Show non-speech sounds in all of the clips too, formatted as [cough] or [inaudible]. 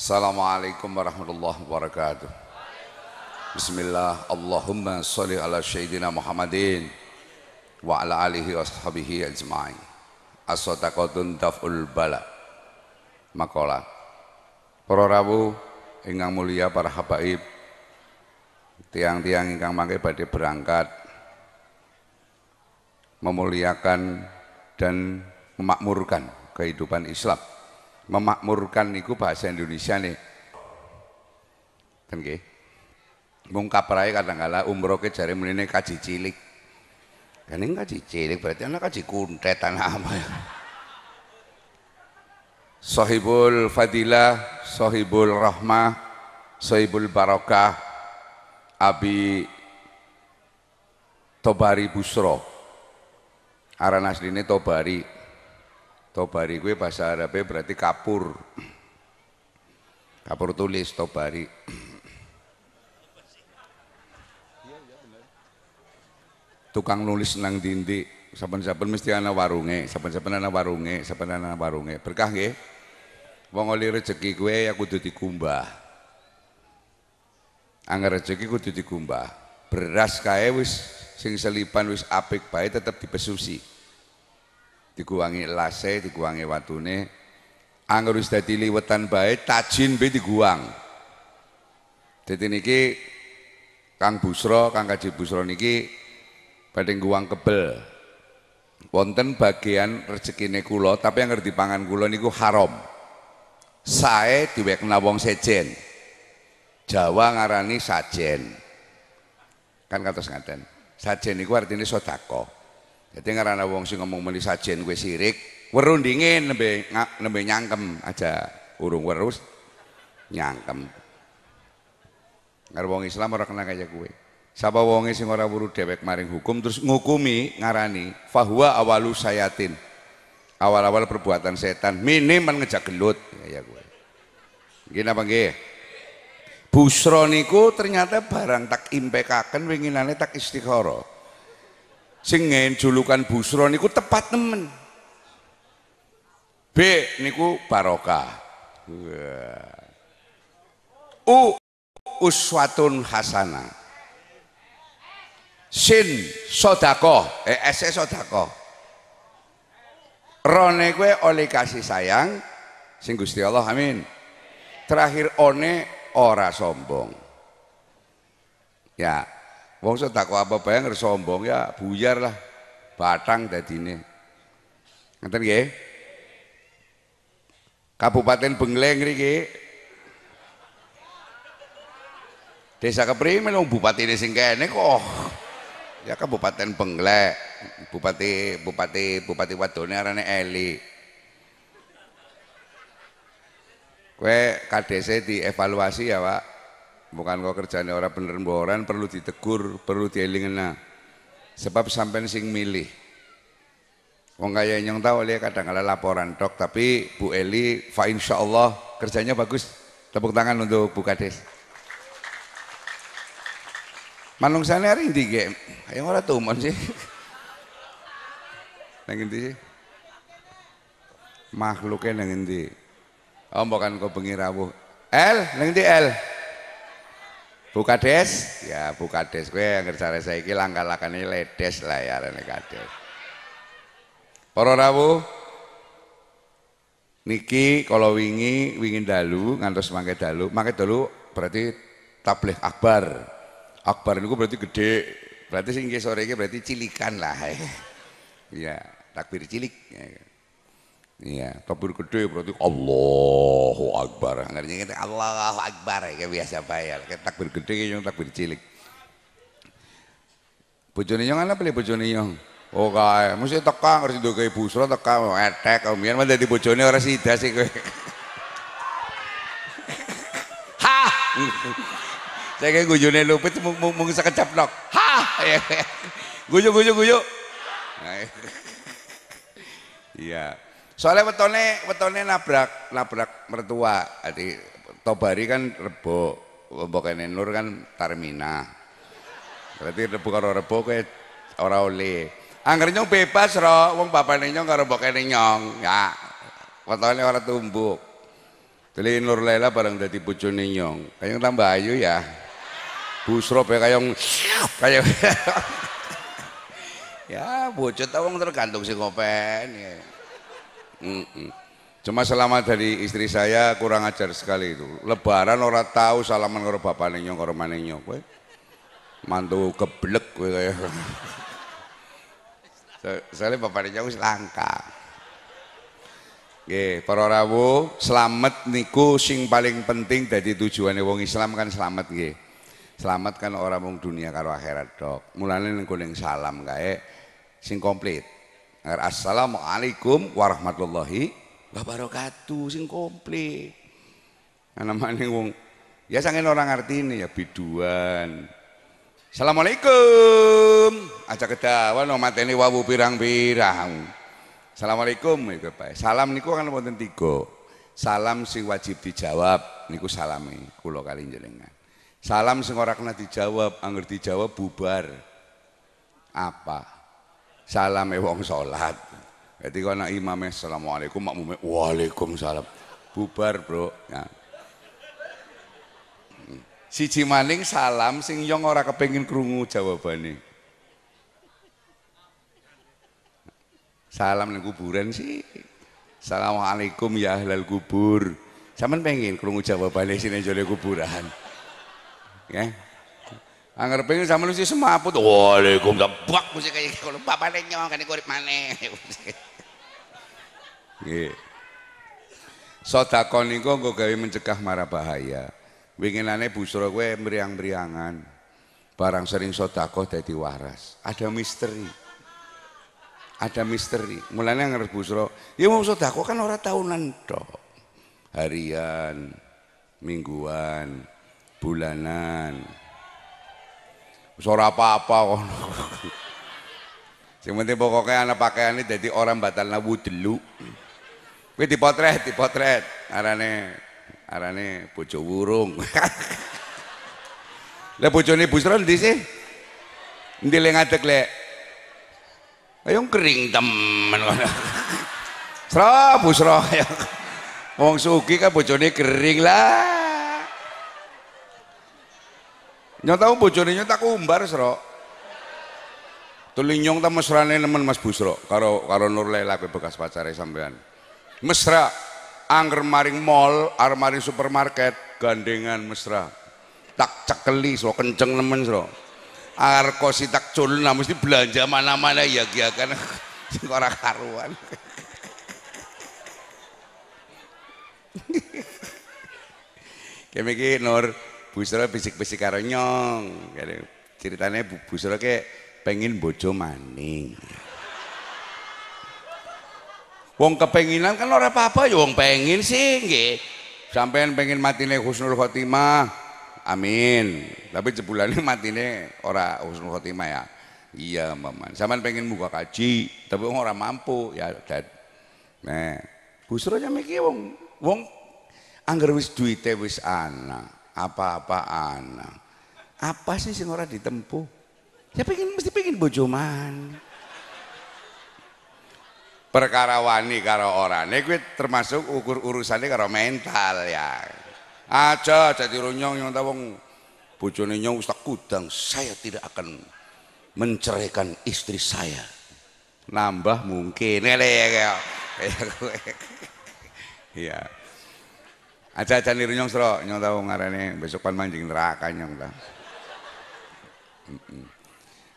Assalamualaikum warahmatullahi wabarakatuh. Bismillah, Allahumma salli ala Sayyidina Muhammadin wa ala alihi wa sahbihi ajma'in. As-sadaqatun daf'ul bala. Makola. Para rawuh ingkang mulia para habaib tiang-tiang ingkang mangke badhe berangkat memuliakan dan memakmurkan kehidupan Islam memakmurkan niku bahasa Indonesia nih. Kan nggih? Mung kaprahe kadang-kala umroh ke jare menene kaji cilik. Kan ini kaji cilik berarti anak kaji kuntet anak apa ya? Sohibul Fadilah Sohibul Rahmah Sohibul Barokah Abi Tobari Busro. Aran asline Tobari Tobari gue bahasa Arabnya berarti kapur. Kapur tulis Tobari. Tukang nulis nang dindi, saben-saben mesti ana warunge, saben-saben ana warunge, saben ana warunge. Berkah nggih. Wong oli rezeki gue ya kudu dikumbah. Angger rezeki kudu dikumbah. Beras kae wis sing selipan wis apik bae tetep dipesusi diguwangi lase, diguwangi watune. Angger wis dadi liwetan bae, tajin be diguwang. Dadi niki Kang Busro, Kang Kaji Busro niki badhe guwang kebel. Wonten bagian rezekine kula, tapi yang ngerti pangan kula niku haram. Sae diwekna wong sejen. Jawa ngarani sajen. Kan kados ngaten. Sajen niku artine sedekah. Jadi ngarana wong sing ngomong meni sajen gue sirik, weru dingin nembe nembe nyangkem aja urung werus nyangkem. Ngar wong Islam ora kena kaya gue. Sapa wonge sing ora weru dewek maring hukum terus ngukumi ngarani fahuwa awalu sayatin. Awal-awal perbuatan setan minim men ngejak gelut ya gue. Nggih napa nggih? Busro niku ternyata barang tak impekaken winginane tak istikhara sing julukan busro niku tepat temen B niku barokah. U uswatun hasanah. Sin sodako eh S sodako rone kue oleh kasih sayang sing Gusti Allah amin. Terakhir one ora sombong. Ya Wong sedekah apa bae ngger sombong ya buyar lah. Batang dadine. Ngeten nggih? Kabupaten Bengleng ngriki. Desa keprimen wong bupatine sing kene kok. Ya Kabupaten Benglek. Bupati Bupati Bupati wadone arane Eli. Kowe KDC dievaluasi ya, Pak bukan kok kerjanya orang bener mboran perlu ditegur perlu dielingena sebab sampai sing milih. Wong kaya nyong tahu lihat kadang kala laporan dok tapi Bu Eli fa insya Allah kerjanya bagus. Tepuk tangan untuk Bu Kades. Manung sana hari ini ge? Yang orang tumon sih. Nang sih? Makhluknya nang endi? Oh bukan kau bengi rawuh. El nang El Bukades, ya Bukades kowe yang kerja saiki langkah-langkahane ledes lah ya rene kades. Para rawuh niki kalau wingi wingin dalu ngantos mangke dalu, mangke dalu berarti tabligh akbar. Akbar niku berarti gede. Berarti sing sore iki berarti cilikan lah. Iya, [laughs] takbir cilik. Iya, takbir gede berarti Allahu Akbar. Ngerti kita Allahu Akbar ya biasa bayar. Kayak takbir gede yang takbir cilik. Bojone nyong ana pilih bojone nyong. Oh kae, mesti teka ngerti do kayak busra teka etek kemudian mah dadi bojone ora sida sih kowe. [laughs] ha. Saya kayak gujune lupit mung mung sekejap nok. Ha. Guyu guyu guyu. Iya. [laughs] Soalnya wetone wetone nabrak nabrak mertua. Jadi Tobari kan rebo, Lombokene Nur kan Tarmina. Berarti rebo karo rebo kowe ora oleh. Angger nyong bebas ro, wong bapane nyong karo mbokene nyong. Ya. Wetone ora tumbuk. Teli Nur Lela bareng dadi bojone nyong. Kayang tambah ayu ya. Busro [sniffs] [sniffs] ya kayang kayak ya bocah tawang tergantung si kopen ya. Mm -mm. Cuma selama dari istri saya kurang ajar sekali itu. Lebaran orang tahu salaman karo bapakne nyong karo maneh nyong kowe. Mantu keblek kowe kaya. [laughs] Soalnya bapakne nyong wis langka. Nggih, para rawuh, selamat niku sing paling penting dadi tujuane wong Islam kan selamat nggih. Selamat kan ora mung dunia karo akhirat dok. Mulane ning salam kae sing komplit. Assalamualaikum warahmatullahi wabarakatuh sing komplit. Ana wong ya sangen orang ngerti ini ya biduan. Assalamualaikum. Aja kedawan no mateni wawu pirang-pirang. Assalamualaikum iku Pak. Salam niku kan wonten tiga. Salam sing wajib dijawab niku salami kula kali jenengan. Salam sing ora kena dijawab, angger dijawab bubar. Apa? Salame wong salat. Jadi kalau imamnya Assalamualaikum, makmumnya Waalaikumsalam. Bubar bro. Ya. Siji maning salam sing yong ora kepengin krungu jawabane. Salam nang kuburan sih. Assalamualaikum ya ahlal kubur. Saman pengen krungu jawabane sini jare kuburan. Ya. Angger pengen sama lu sih semaput. Waalaikumsalam. Bak mesti kayak kalau bapane nyong kan urip maneh. [laughs] Nggih. Sedekah niku nggo gawe mencegah mara bahaya. Winginane busra kowe meriang-meriangan. Barang sering sedekah dadi waras. Ada misteri ada misteri. Mulanya ngerti busro, ya mau sodako kan orang tahunan toh. Harian, mingguan, bulanan. Suara apa-apa kok. Yang penting ini jadi orang batal nabu dulu. Kowe dipotret, dipotret. Arane arane bojo wurung. [laughs] Lah bojone Busro ndi sih? Ndi le ngadeg lek? Ayo kering temen [laughs] kono. Sro, busro. Wong suki kan bojone kering lah. Nyata bojone nyata umbar sro. Tulinyong ta mesrane nemen Mas Busro karo karo Nur Lela kowe bekas pacare sampean. Mesra angger maring mall, arep maring supermarket gandengan mesra. Tak cekeli so kenceng nemen sro arko sitak culna mesti belanja mana-mana ya ya kan [laughs] ora karuan [laughs] Kayak Nur Busra bisik-bisik karo nyong. Ceritanya Bu Busra ke pengen bojo maning. Wong kepenginan kan ora apa-apa ya wong pengen sih nggih. Sampean pengen matine husnul khotimah, Amin. Tapi jebulannya [laughs] matine ora husnul khotimah ya. Iya, Maman. Saman pengen muka kaji, tapi orang mampu ya. Dad. Nah, busro aja mikir wong wong angger wis duite wis ana, apa-apa ana. Apa sih sing ora ditempuh? Ya pengen mesti pengen bojo man. Perkara wani karo orane kuwi termasuk ukur urusannya karo mental ya aja jadi runyong yang tawong bojone nyong tak kudang saya tidak akan menceraikan istri saya nambah mungkin ya iya [laughs] aja aja niru nyong sro nyong tahu ngarane besok pan manjing neraka nyong ta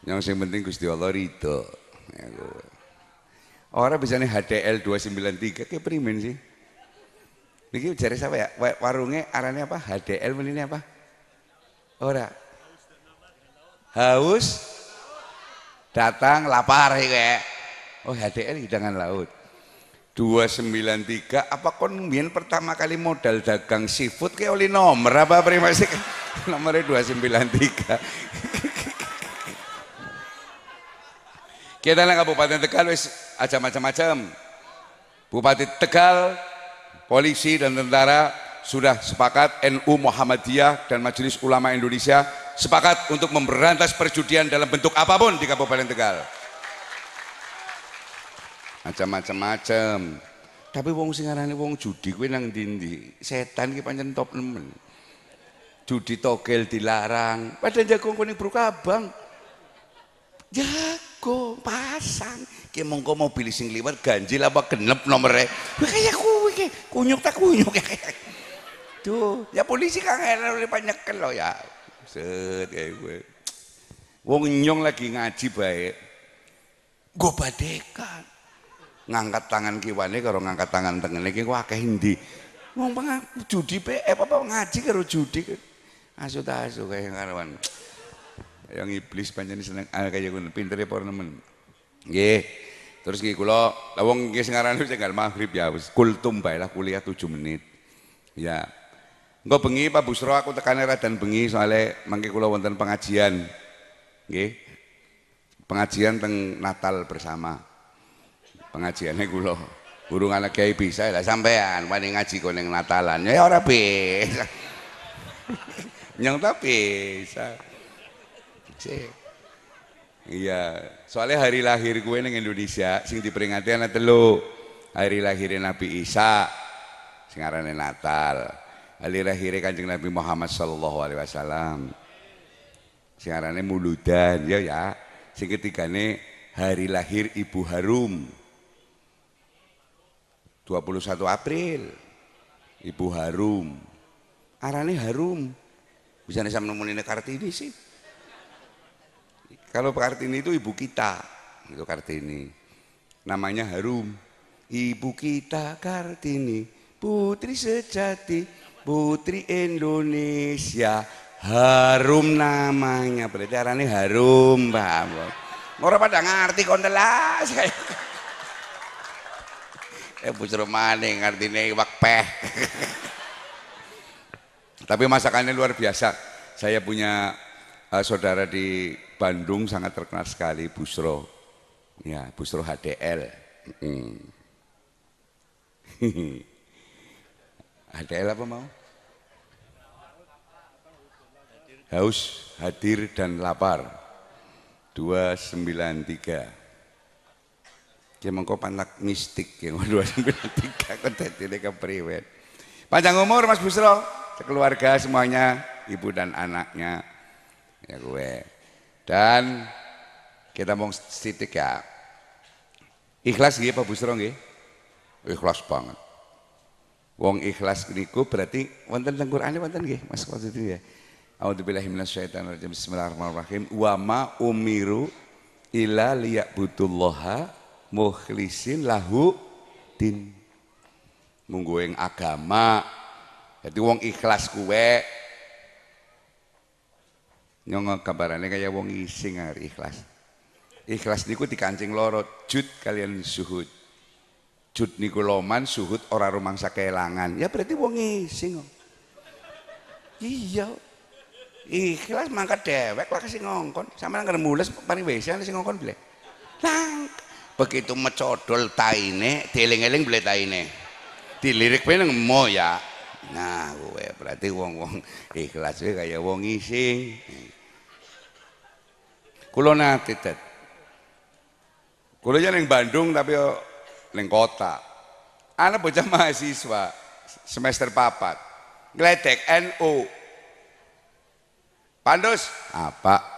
nyong sing penting Gusti Allah ridho ya, orang bisa nih HDL 293 kayak primen sih Niki jari siapa ya? Warungnya arahnya apa? HDL ini apa? Ora. Haus datang lapar ya. Oh HDL hidangan laut. 293 apa kon pertama kali modal dagang seafood kayak oleh nomor apa prima sih [laughs] nomornya 293 kita nang Kabupaten Tegal wis aja macam-macam. Bupati Tegal polisi dan tentara sudah sepakat NU Muhammadiyah dan Majelis Ulama Indonesia sepakat untuk memberantas perjudian dalam bentuk apa pun di Kabupaten Tegal. Macam-macam-macam. Tapi wong sing arane wong judi kuwi nang ndi Setan ki pancen top nemen. Judi togel dilarang, padahal jago kuning bro kabang. Jago pasang. Ki mongko mobil sing liwat ganjil apa genep nomere. Kuwi kaya kuwi ki, kunyuk tak kunyuk. [laughs] Tuh, ya polisi kan oleh panyekel lo ya. Set kayak gue. Wong nyong lagi ngaji baik. Gue badekan ngangkat tangan kiwane karo ngangkat tangan tengene iki kok akeh endi? Wong judi pe eh, apa ngaji karo judi. Asu ta asu kaya karawan yang iblis pancen seneng. Ah, kaya ngono pinter ya para nemen. Nggih. Terus nggih kula la wong nggih sing aran sing maghrib ya wis. Kultum bae lah kuliah 7 menit. Ya. Engko bengi Pak Busro aku tekane radan bengi soalnya mangke kula wonten pengajian. Nggih. Pengajian teng Natal bersama pengajiannya kula. Burung anak kiai bisa lah sampean. Wani ngaji kau neng Natalan. Ya ora bisa. [laughs] Nyong tapi bisa. Iya soalnya hari lahir gue neng Indonesia sing diperingati anak telu hari lahir Nabi Isa sing arane Natal. Hari lahir Kanjeng Nabi Muhammad sallallahu alaihi wasallam. Sing arane Muludan ya ya. Sing ketigane hari lahir Ibu Harum 21 April. Ibu Harum. Arane Harum. Bisa nih sama nemuin Kartini sih. Kalau Kartini itu ibu kita itu Kartini. Namanya Harum. Ibu kita Kartini putri sejati putri Indonesia. Harum namanya. Berarti arane Harum Pak Orang pada ngerti kondelas [laughs] eh bujur maning artinya wakpeh tapi masakannya luar biasa. Saya punya uh, saudara di Bandung sangat terkenal sekali Busro. Ya Busro HDL. HDL [laughs] apa mau? Haus hadir dan lapar. 293 Ya mengko panak mistik ya dua sembilan tiga kok tadi kepriwet. Panjang umur Mas Busro, sekeluarga semuanya, ibu dan anaknya. Ya gue. Dan kita mau sitik ya. Ikhlas gitu Pak Busro nggih? Ikhlas banget. Wong ikhlas niku berarti wonten teng Qur'ane wonten nggih Mas itu ya. A'udzubillahi minasyaitonirrajim. Bismillahirrahmanirrahim. Wa ma umiru illa liya'budullaha mukhlisin lahu din. Munggu yang agama. Jadi wong ikhlas kue nyong kabarane kaya wong ising hari ikhlas. Ikhlas niku dikancing loro jud kalian suhud jud niku loman suhud ora rumangsa kelangan. Ya berarti wong ising. Iya. Ikhlas mangkat dewek lah kasih ngongkon. Sama nang mules paling biasa sing ngongkon bile nang begitu mecodol taine dieling-eling beli taine. Dilirik peneng mo ya? Nah gue berarti wong-wong ikhlas gue kayak wong ising kulo nate tet kulo yang Bandung tapi neng kota. Anak bocah mahasiswa semester papat. Gledek NU Pandus? Apa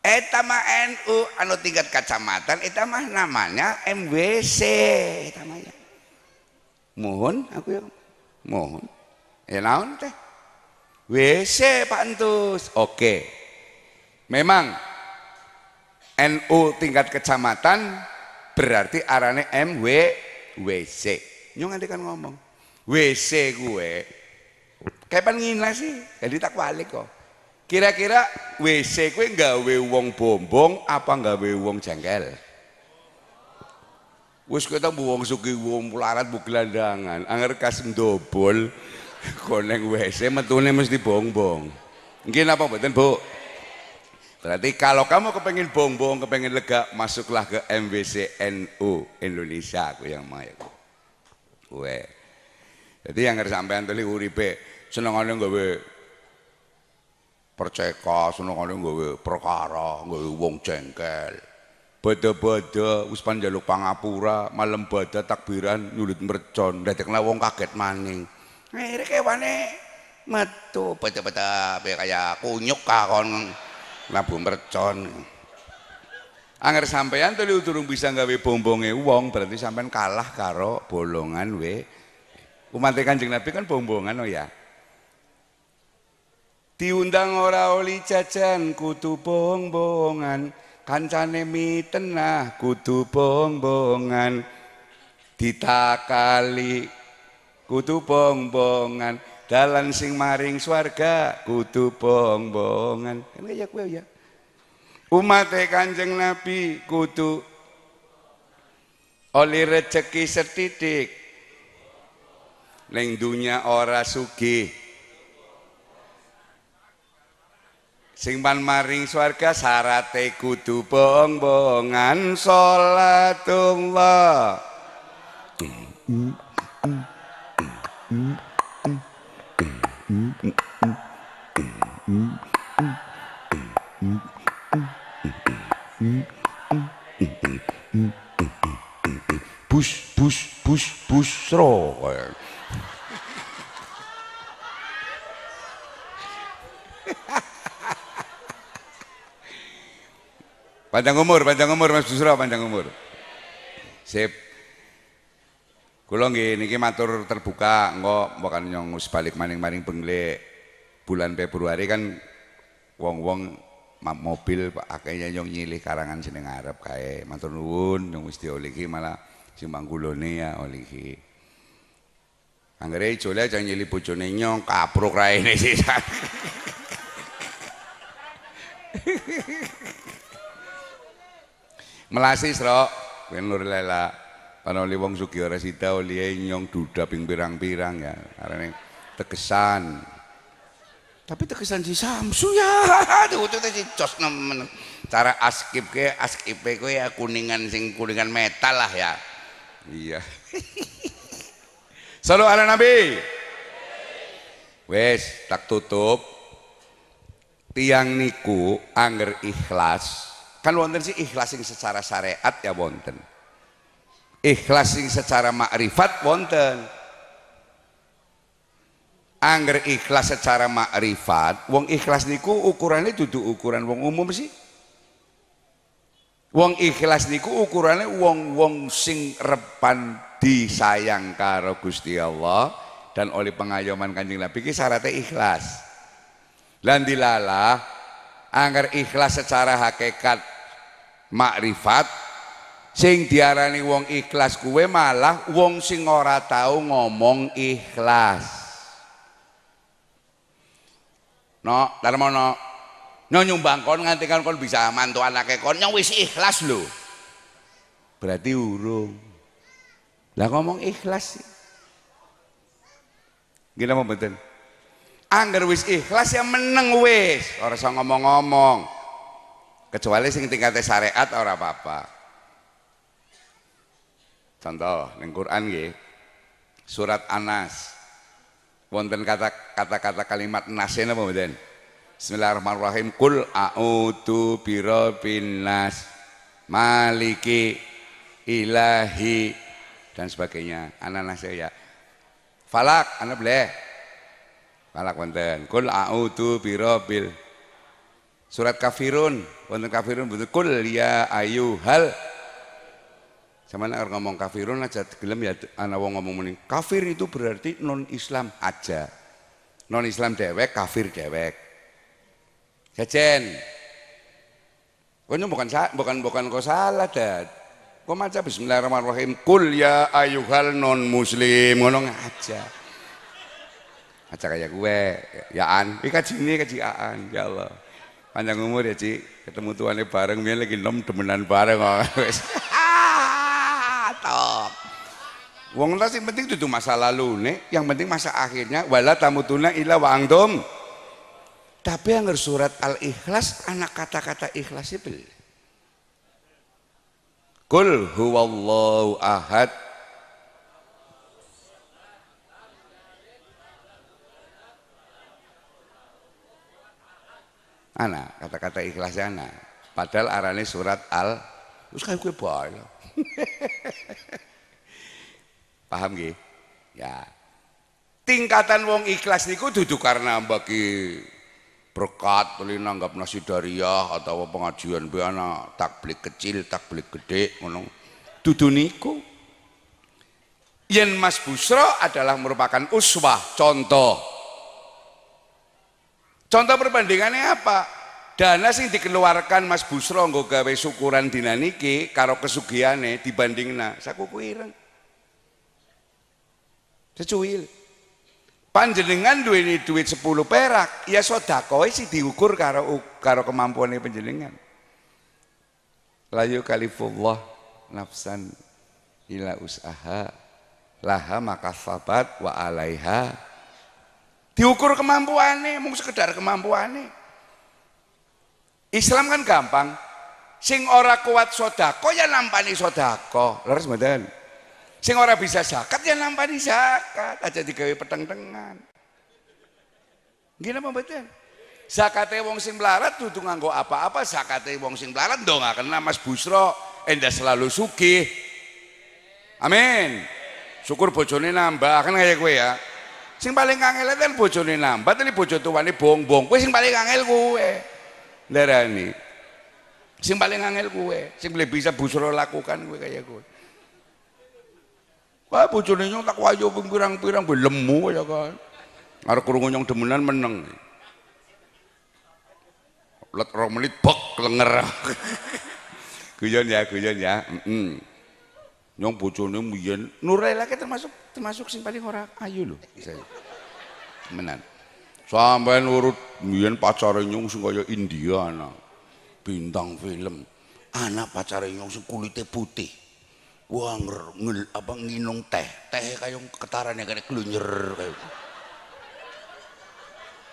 Eta mah NU anu tingkat kacamatan eta mah namanya MWC eta mah ya. Mohon aku ya. Mohon. Ya naon teh? WC Pak Entus. Oke. Memang NU tingkat kecamatan berarti arane MW WC. Nyong kan ngomong. WC gue. Kapan ngina sih? Jadi tak balik kok. Kira-kira WC kue gawe wong bombong apa gawe wong jengkel? Wis kita wong suki wong pularat bu gelandangan, anger kas ndobol [laughs] koneng WC metune mesti bongbong. Mungkin apa mboten, Bu? Berarti kalau kamu kepengen bongbong, kepengen lega, masuklah ke MWC NU Indonesia aku yang ya. Gue. Jadi yang sampean tadi uripe senengane gawe perceka senengane gawe perkara gawe wong jengkel Bada-bada wis pan njaluk pangapura, malam bada takbiran nyulut mercon, dadekna wong kaget maning. Akhire kewane metu bada-bada kaya kunyuk kakon labu mercon. Angger sampean tadi turung bisa gawe bombonge wong berarti sampean kalah karo bolongan we. Umat Kanjeng Nabi kan bombongan oh ya. Diundang ora oli jajan kutu bohong-bohongan. Kancane mitenah kudu bongbongan ditakali kudu bongbongan dalan sing maring swarga kudu bongbongan kan kaya kowe ya. Umat kanjeng nabi kudu oli rezeki setitik. Ning dunya ora sugih sing pan maring swarga sarate kudu bong-bongan salatullah. Bus bus bus bus Panjang umur, panjang umur Mas Busro, panjang umur. Sip. Kula nggih niki matur terbuka, engko mbokan nyong balik maning-maning bengle bulan Februari kan wong-wong mobil akehnya nyong nyilih karangan seneng ngarep kae. Matur nuwun nyong wis diolehi malah simbang kulone ya olehi. Anggere ijole aja nyilih bojone nyong kapruk raine sih. [laughs] Melasi sro, ben nur lela. Panoli wong sugih ora sida olihe nyong duda ping pirang-pirang ya. Karena tegesan. Tapi tegesan si Samsu ya. [laughs] Aduh si jos nemen. Cara askip ke askip ke ya kuningan sing kuningan metal lah ya. Iya. [laughs] Selalu ala Nabi. Wes tak tutup. Tiang niku anger ikhlas kan wonten sih ikhlas sing secara syariat ya wonten. Ikhlas sing secara makrifat wonten. Angger ikhlas secara makrifat wong ikhlas niku ukurannya duduk ukuran wong umum sih. Wong ikhlas niku ukurannya wong wong sing repan disayang karo Gusti Allah dan oleh pengayoman kanjeng Nabi ki syaratnya ikhlas. Lan dilalah angger ikhlas secara hakikat makrifat sing diarani wong ikhlas kuwe malah wong sing ora tahu ngomong ikhlas. No darmono no nyumbang kon nganti kan kon bisa mantu anake kon nyong wis ikhlas lho. Berarti urung. Lah ngomong ikhlas sih. Gila mau betul anggar wis ikhlas ya meneng wis. Ora usah ngomong-ngomong. Kecuali sing tingkatnya syariat ora apa-apa. Contoh ning Quran nggih surat Anas. Wonten kata kata-kata kalimat nase napa mboten? Bismillahirrahmanirrahim. Kul a'udzu birabbin nas. Maliki ilahi. Dan sebagainya. Anak nase ya. Falak anak boleh falak wonten kul a'udzu birabbil Surat kafirun, wonten kafirun betul kul ya hal. Sama orang ngomong kafirun aja gelem ya ana wong ngomong muni. Kafir itu berarti non Islam aja. Non Islam dewek, kafir dewek. Jajan. Kono bukan bukan bukan kau salah dad. Kau maca bismillahirrahmanirrahim. Kul ya ayuhal non muslim ngono aja. Aja kayak gue, ya an. Iki kajine kaji aan, ya Allah. Panjang umur ya Ci ketemu tuannya bareng dia lagi nom temenan bareng [laughs] wis. [laughs] Top. Wong lah sing penting itu masa lalu nih yang penting masa akhirnya wala tamutuna illa wa angdum tapi yang surat al-ikhlas anak kata-kata ikhlas itu Kul huwallahu ahad anak kata-kata ikhlasnya anak padahal arane surat al Terus kayak gue bae. Paham nggih? Ya. Tingkatan wong ikhlas niku dudu karena bagi berkat tuli nanggap nasi dariah atau pengajian biana takblik kecil takblik gede ngono dudu niku yen Mas Busro adalah merupakan uswah contoh contoh perbandingannya apa? Dana sing dikeluarkan Mas Busro nggo gawe syukuran dina niki karo kesugiane dibandingna saku kuireng secuil panjenengan duweni duit 10 perak ya sedekah sih diukur karo karo kemampuane panjenengan. La yukalifullah nafsan ila usaha laha maka sabat wa alaiha diukur kemampuane mung sekedar kemampuane Islam kan gampang sing ora kuat sodako ya nampani sodako leres mboten Sing ora bisa zakat ya nampani zakat, aja digawe peteng-tengan. Gini apa betul? Zakate wong sing melarat dudu nganggo apa-apa, zakate wong sing melarat ndongaken Mas Busro endah selalu sugih. Amin. Syukur bojone nambah kan kayak gue ya. Sing paling angel kan bojone nambah, tapi bojo tuane bong-bong. Kowe sing paling angel kowe. Darani. Sing paling angel kowe, sing bisa Busro lakukan kowe kayak gue. Wah bojone nyong tak wayo pirang-pirang lemu ya kan. Arep krungu nyong demenan meneng. Let rong menit bek lenger. [laughs] guyon ya, guyon ya. Mm -mm. Nyong bojone mbiyen Nurlela termasuk termasuk sing paling ora ayu lho. Bisa. Menan. Sampai nurut mbiyen pacare nyong sing kaya Indiana. Bintang film. Anak pacare nyong sing kulite putih wah ngel, apa nginung teh teh ketaran yang kayak kelunyer kayak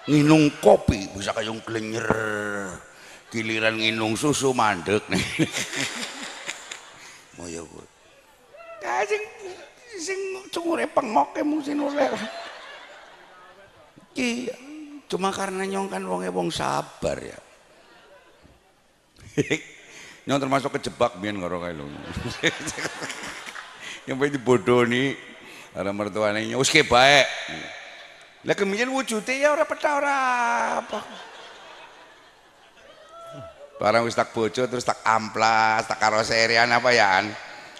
nginung kopi bisa kayak kelunyer giliran nginung susu mandek [laughs] nih ya gue sing sing cungure pengok e mung sing iya cuma karena nyong kan wong sabar ya [laughs] Yang termasuk kejebak biyen karo kae lho. [laughs] Yang bae dibodoni karo mertuane wis ke baik. Lah kemudian wujude ya ora peta ora apa. Barang wis tak bojo terus tak amplas, tak karoserian apa ya an.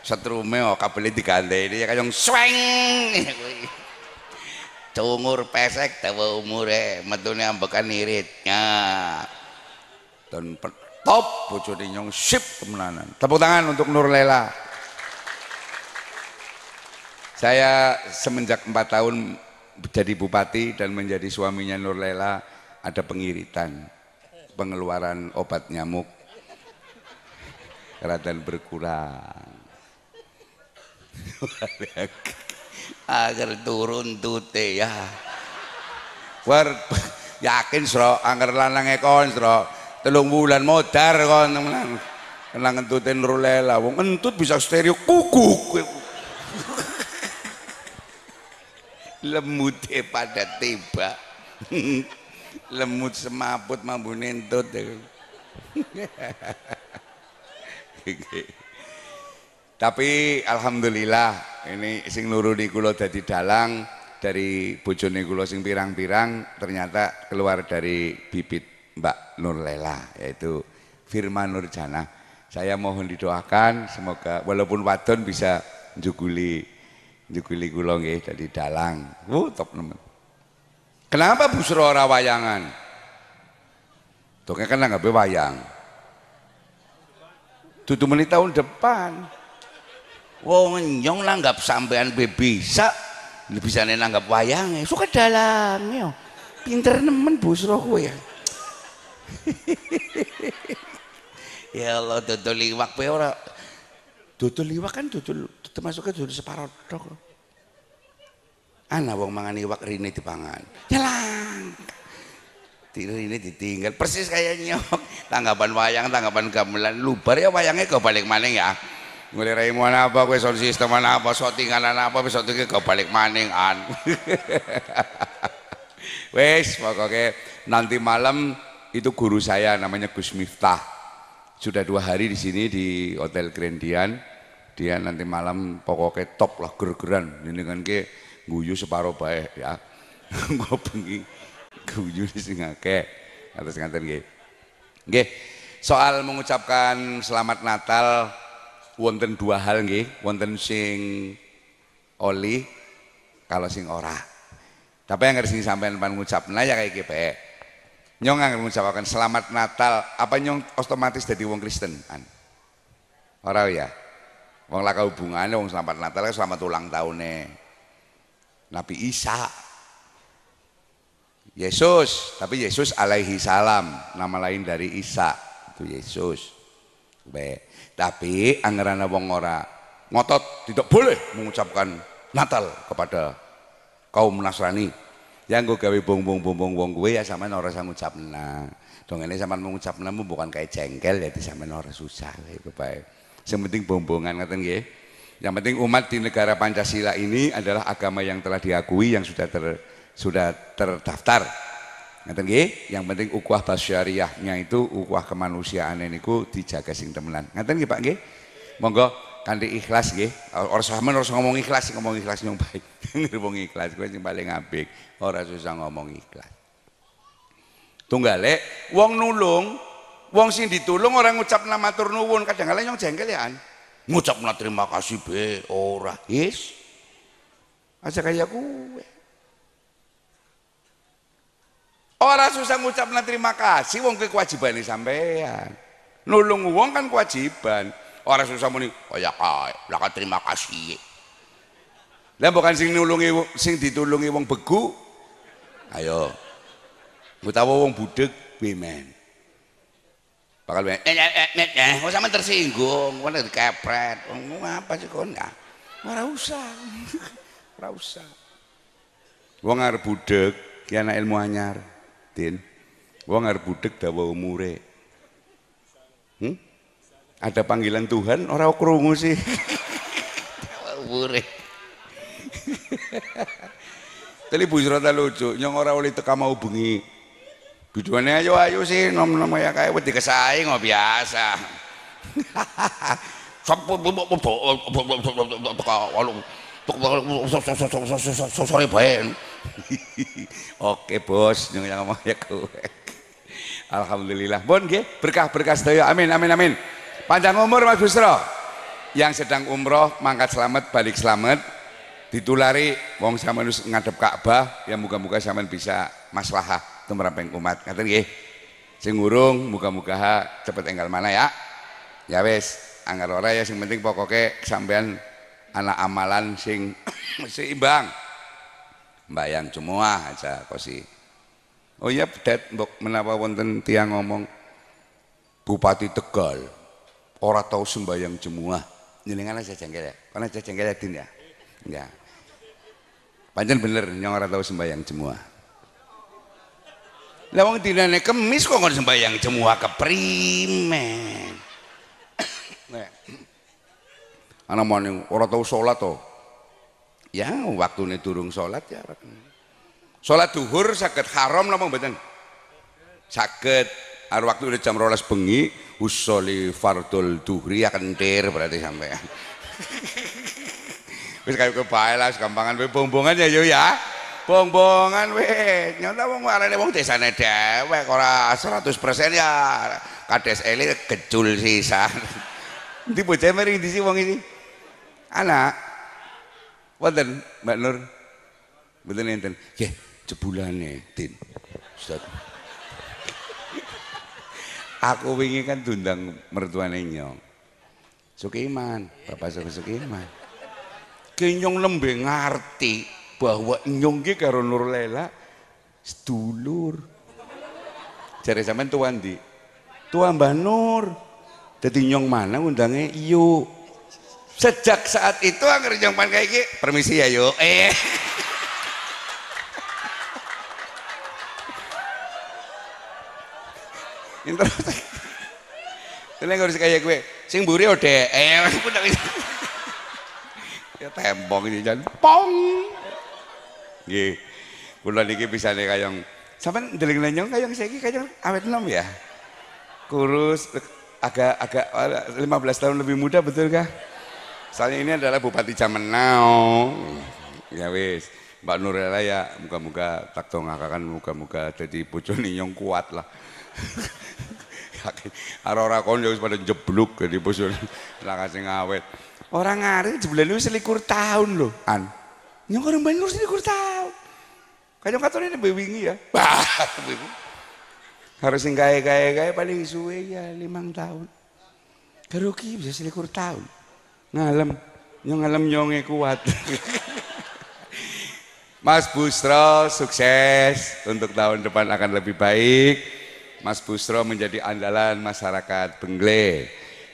Setrume oh kabel digandeni ya kayong sweng. Cungur pesek dawa umure, metune ambekan irit. Ya. Dan top bojone nyong sip temenanan tepuk tangan untuk Nur Lela saya semenjak empat tahun jadi bupati dan menjadi suaminya Nur Lela ada pengiritan pengeluaran obat nyamuk keratan berkurang agar turun tute ya. War yakin sro angker lanang ekon sro telung bulan modar kon. Kena ngentutin rulela wong ngentut bisa stereo kukuk. Lemut pada tiba. Lemut semaput mampu nentut tapi alhamdulillah ini sing nuruni kula dadi dalang dari bojone kula sing pirang-pirang ternyata keluar dari bibit Mbak Nur Lela yaitu Firman Nurjana. Saya mohon didoakan semoga walaupun wadon bisa juguli juguli kula nggih dadi dalang. Uh, top nemen. Kenapa busro ora wayangan? Tuh kan nggak wayang. Tutu menit tahun depan. Wong nyong nanggap sampean be bisa bisa nanggap wayangnya. Suka dalangnya. Pinter nemen busro kowe ya. [laughs] ya Allah dodol liwak kowe ora. Dodol liwak kan dodol termasuknya dodol separuh tok. Ana wong mangan iwak rine dipangan. Jalan ini ditinggal. Persis kayak nyok tanggapan wayang tanggapan gamelan. Lubar ya wayangnya kau balik maning ya mulai raimu apa kue sound system apa shootingan apa besok itu kau balik maning an [laughs] wes pokoknya nanti malam itu guru saya namanya Gus Miftah sudah dua hari di sini di Hotel Grand Dian. Dia nanti malam pokoknya top lah ger-geran. Ini kan ke guyu separuh baik ya. [laughs] Gue pengen guyu di sini akeh. Atas nggih. Nggih. Soal mengucapkan selamat Natal wonten dua hal nggih, wonten sing oli kalau sing ora. Tapi yang harus disampaikan pan ngucapna ya kayak gitu Nyong akan mengucapkan selamat Natal, apa nyong otomatis jadi wong Kristen? An? Ora ya. Wong laka hubungannya wong selamat Natal selamat ulang tahunnya. Nabi Isa. Yesus, tapi Yesus alaihi salam, nama lain dari Isa, itu Yesus. Be. Tapi anggaran wong ora ngotot tidak boleh mengucapkan Natal kepada kaum Nasrani. Yang gue gawe bong bong bong bong bong gue ya sama ora usah ngucapna dong ini sama mengucapna bukan kayak jengkel ya sama ora susah itu baik yang penting bong bongan ngatain gue yang penting umat di negara Pancasila ini adalah agama yang telah diakui yang sudah ter, sudah terdaftar ngatain gue yang penting ukuah basyariahnya itu ukuah kemanusiaan ini ku dijaga sing temenan ngatain gue Pak gue monggo kanthi ikhlas nggih. Ora sampean ora ngomong ikhlas, ngomong ikhlas yang baik. [laughs] ngomong ikhlas kuwi sing paling apik. Ora susah ngomong ikhlas. Tunggale wong nulung, wong sing ditulung orang ngucap nama matur nuwun, kadang-kadang yang jengkel ya. Ngucap terima kasih be, ora. Yes. Aja kayak gue. Orang susah ngucap terima kasih, wong kewajiban sampean. Nulung wong kan kewajiban. Orang susah muni, oh ya kaya, lah terima kasih. Lah bukan sing nulungi sing ditulungi wong begu. Ayo. Utawa wong budek pimen. Bakal ben eh eh eh eh kok sampe tersinggung, kok dikepret. Wong apa sih kon ya? Ora usah. [laughs] Ora usah. Wong arep budek, ki ilmu anyar. Din. Wong arep budek dawa umure. Hmm? ada panggilan Tuhan orang krungu sih bure tadi Bu Surata lucu nyong orang oleh teka mau bengi biduannya ayo ayo sih nom nom ya kayak wedi kesaing oh biasa sore bae [laughs] oke bos yang ngomong ya kowe alhamdulillah bon nggih berkah-berkah sedaya amin amin amin Panjang umur Mas Busro. Yang sedang umroh mangkat selamat balik selamat. Ditulari wong sampean ngadep Ka'bah ya muga-muga sampean bisa maslahah tumraping umat. Ngaten nggih. Sing urung muga-muga cepet enggal mana ya. Ya wis, anggar ora ya sing penting pokoknya sampean anak amalan sing [coughs] seimbang. Bayang semua aja kosi. Oh iya, Dad, mbok menapa wonten tiang ngomong? Bupati Tegal ora tahu sembayang jemuah nyelingan aja jengkel ya? Karena aja jengkel ya din ya? Enggak panjang bener yang ora tahu sembayang jemuah lah wong dinane kemis kok nggak sembayang jemuah keprimen. [coughs] Anak mana orang tahu sholat toh ya waktu ini turung sholat ya. Sholat duhur sakit haram lah mau betul sakit Ar waktu udah jam rolas bengi usoli fardul duhri akan ter berarti sampai [laughs] wis kayak kebae lah gampangan. We bongbongan ya yo ya. Bongbongan we nyata wong arane wong desane dhewek ora 100% ya. Kades eli kecul sisa [laughs] ndi bocah mering di si wong ini anak wonten Mbak Nur mboten enten nggih jebulane tin Ustaz Aku wingi kan tundang mertuane nyong. Sukiman, Bapak Suki Sukiman. Ki nyong lembe ngerti bahwa nyong ki karo Nur Lela sedulur. Jare sampean tuan di. Tua Mbah Nur. Dadi nyong mana undangnya yuk. Sejak saat itu agar nyong pan kayak gini, permisi ya yuk. Eh. [laughs] Terus Kalian harus kayak gue, sing buri ode, eh, [laughs] ya tembong ini jangan pong. Gih, kula niki bisa nih kayong, sampai deling lenyong kayong saya kayong awet nom ya, kurus, agak agak 15 tahun lebih muda betul kah? Soalnya ini adalah Bupati now. Ya wis, Mbak Nurela ya muka-muka tak kan muka-muka jadi bojone yang kuat lah. Ora-ora kon ya pada jebluk jadi bojone lah kasih ngawet. Orang ngari sebulan itu selikur tahun loh, an. Yang orang banyak selikur tahun. Kayaknya katanya ini bewingi ya. [laughs] Harus yang kaya-kaya paling suwe ya limang tahun. Keruki bisa selikur tahun. Ngalem, yang ngalem nyonge kuat. [laughs] Mas Busro sukses untuk tahun depan akan lebih baik. Mas Busro menjadi andalan masyarakat Bengle.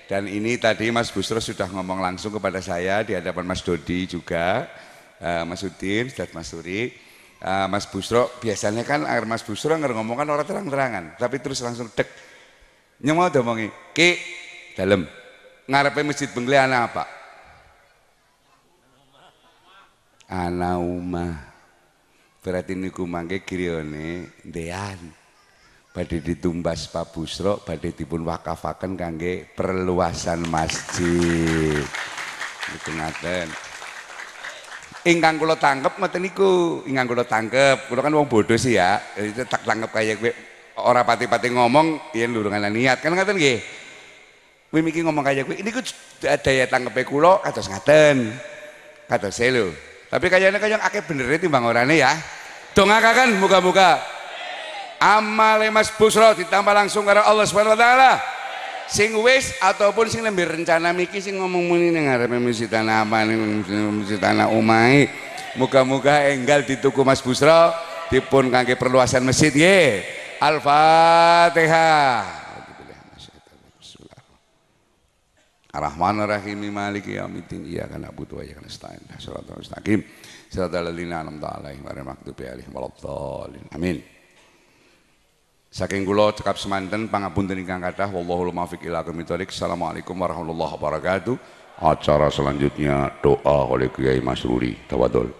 Dan ini tadi Mas Busro sudah ngomong langsung kepada saya di hadapan Mas Dodi juga, uh, Mas Udin, Ustaz Mas Suri. Uh, Mas Busro, biasanya kan agar Mas Busro nggak ngomong kan orang terang-terangan, tapi terus langsung dek. Nyemau ngomongi, ki dalam ngarepe masjid Bengle anak apa? Anak umah. Berarti niku mangke kirione dean badhe ditumbas Pak Busro badhe dipun wakafaken kangge perluasan masjid. Niku ngaten. Ingkang kula tangkep ngoten niku. Ingkang kula tangkep. Kula kan wong bodoh sih ya. Itu tak tangkep kaya kowe ora pati-pati ngomong yen lurungan niat. Kan ngaten nggih kowe miki ngomong kaya kowe niku daya tangkepe kula kados ngaten. Kados lho. Tapi kayaknya kaya akeh bener timbang orane ya. Dongakaken muga-muga. Amal Mas Busro ditambah langsung karena Allah Subhanahu wa taala. Sing wis ataupun sing lebih rencana miki sing ngomong muni ning ngarepe tanah apa masjid tanah umai muga-muga enggal dituku Mas Busro dipun kangge perluasan masjid nggih. Al-Fatihah Ar-Rahman Ar-Rahim Maliki Yaumiddin Iyyaka na'budu wa iyyaka nasta'in Shiratal mustaqim Shiratal ladzina an'amta 'alaihim ghairil maghdubi 'alaihim waladdallin Amin Saking kula cekap semanten pangapunten ingkang kathah wallahul muwaffiq ila aqwamit Assalamualaikum warahmatullahi wabarakatuh. Acara selanjutnya doa oleh Kiai Masruri. Tawadul.